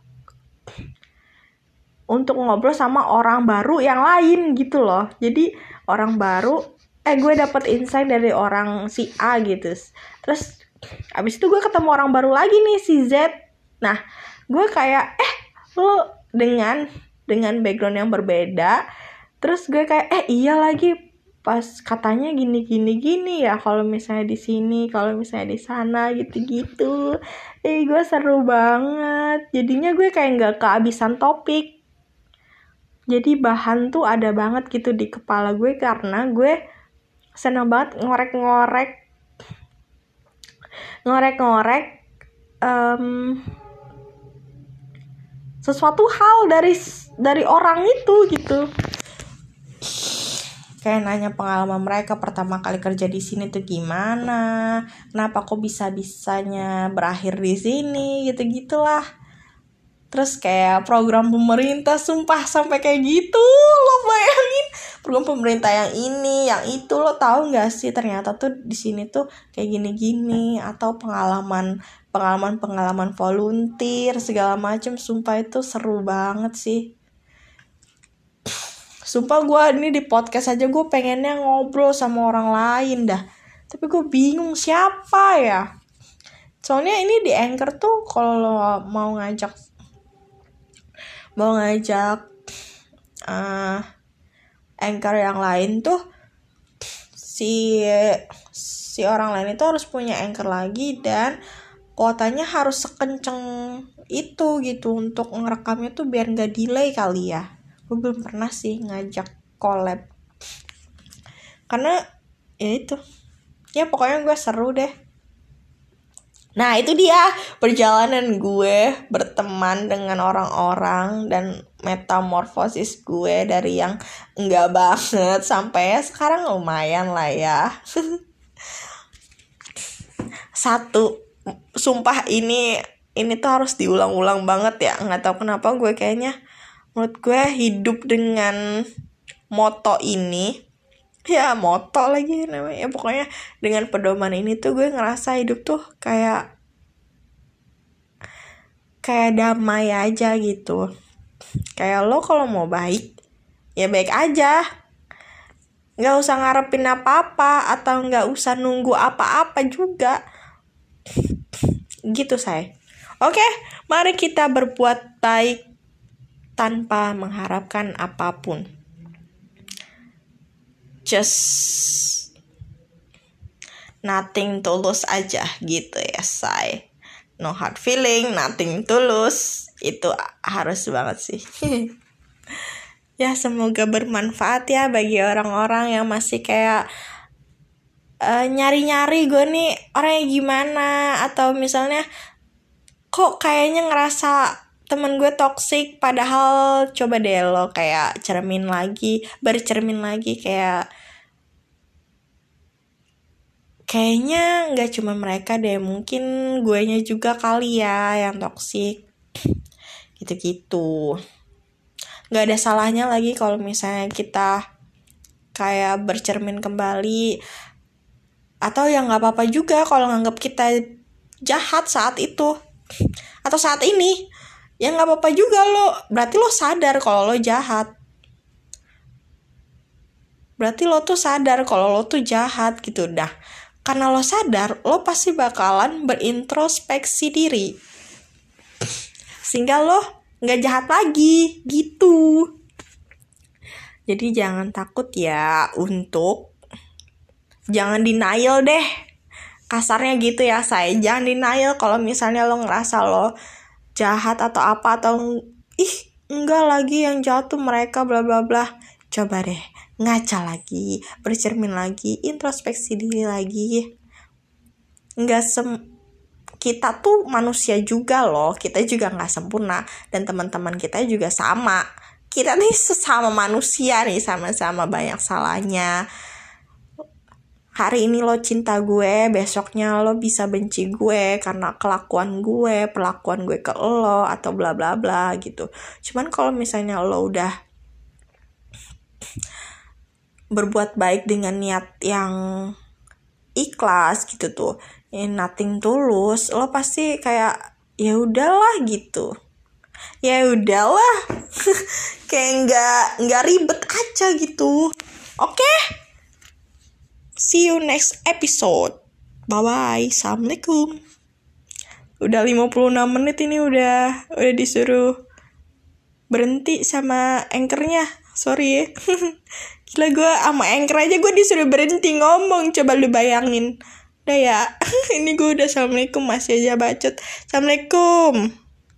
untuk ngobrol sama orang baru yang lain gitu loh. Jadi orang baru eh gue dapet insight dari orang si A gitu. Terus abis itu gue ketemu orang baru lagi nih si Z. Nah gue kayak eh lo dengan dengan background yang berbeda. Terus gue kayak eh iya lagi pas katanya gini gini gini ya kalau misalnya di sini kalau misalnya di sana gitu gitu eh gue seru banget. Jadinya gue kayak nggak kehabisan topik jadi bahan tuh ada banget gitu di kepala gue karena gue seneng banget ngorek-ngorek ngorek-ngorek um, sesuatu hal dari dari orang itu gitu. Kayak nanya pengalaman mereka pertama kali kerja di sini tuh gimana kenapa kok bisa bisanya berakhir di sini gitu gitulah terus kayak program pemerintah sumpah sampai kayak gitu lo bayangin. Program pemerintah yang ini yang itu lo tahu nggak sih ternyata tuh di sini tuh kayak gini-gini atau pengalaman pengalaman pengalaman volunteer segala macam sumpah itu seru banget sih. Sumpah gue ini di podcast aja gue pengennya ngobrol sama orang lain dah. Tapi gue bingung siapa ya. Soalnya ini di anchor tuh kalau mau ngajak mau ngajak uh, anchor yang lain tuh si si orang lain itu harus punya anchor lagi dan kuotanya harus sekenceng itu gitu untuk ngerekamnya tuh biar nggak delay kali ya. Gue belum pernah sih ngajak collab. Karena ya itu. Ya pokoknya gue seru deh Nah itu dia perjalanan gue berteman dengan orang-orang dan metamorfosis gue dari yang enggak banget sampai sekarang lumayan lah ya. Satu, sumpah ini ini tuh harus diulang-ulang banget ya. Nggak tahu kenapa gue kayaknya menurut gue hidup dengan moto ini ya moto lagi namanya. Pokoknya dengan pedoman ini tuh gue ngerasa hidup tuh kayak kayak damai aja gitu. Kayak lo kalau mau baik ya baik aja. Nggak usah ngarepin apa-apa atau nggak usah nunggu apa-apa juga. Gitu saya oke mari kita berbuat baik tanpa mengharapkan apa pun just nothing tulus aja gitu ya say no hard feeling nothing tulus. Itu harus banget sih. Ya semoga bermanfaat ya bagi orang-orang yang masih kayak uh, nyari-nyari gue nih orangnya gimana. Atau misalnya kok kayaknya ngerasa temen gue toxic padahal coba deh lo kayak cermin lagi bercermin lagi kayak kayaknya nggak cuma mereka deh mungkin gue nya juga kali ya yang toksik gitu-gitu. Nggak ada salahnya lagi kalau misalnya kita kayak bercermin kembali. Atau yang nggak apa-apa juga kalau nganggap kita jahat saat itu. Atau saat ini. Ya nggak apa-apa juga lo. Berarti lo sadar kalau lo jahat. Berarti lo tuh sadar kalau lo tuh jahat gitu. Dah karena lo sadar lo pasti bakalan berintrospeksi diri. Sehingga lo nggak jahat lagi gitu. Jadi jangan takut ya untuk jangan denial deh. Kasarnya gitu ya saya jangan denial kalau misalnya lo ngerasa lo jahat atau apa atau ih enggak lagi yang jatuh mereka bla bla bla. Coba deh ngaca lagi bercermin lagi introspeksi diri lagi. Nggak sem kita tuh manusia juga loh kita juga nggak sempurna dan teman-teman kita juga sama. Kita nih sesama manusia nih sama-sama banyak salahnya. Hari ini lo cinta gue besoknya lo bisa benci gue karena kelakuan gue perlakuan gue ke lo atau bla bla bla gitu. Cuman kalau misalnya lo udah berbuat baik dengan niat yang ikhlas gitu tuh. In nothing tulus lo pasti kayak ya udahlah gitu. Ya udahlah. Kayak nggak nggak ribet aja gitu. Oke? Okay? see you next episode. Bye bye assalamualaikum. Udah 56 menit ini udah udah disuruh berhenti sama anchornya. Sorry ya Gila gue sama anchor aja gue disuruh berhenti ngomong. Coba lu bayangin. Udah ya Ini gue udah Assalamualaikum Masih aja bacot. Assalamualaikum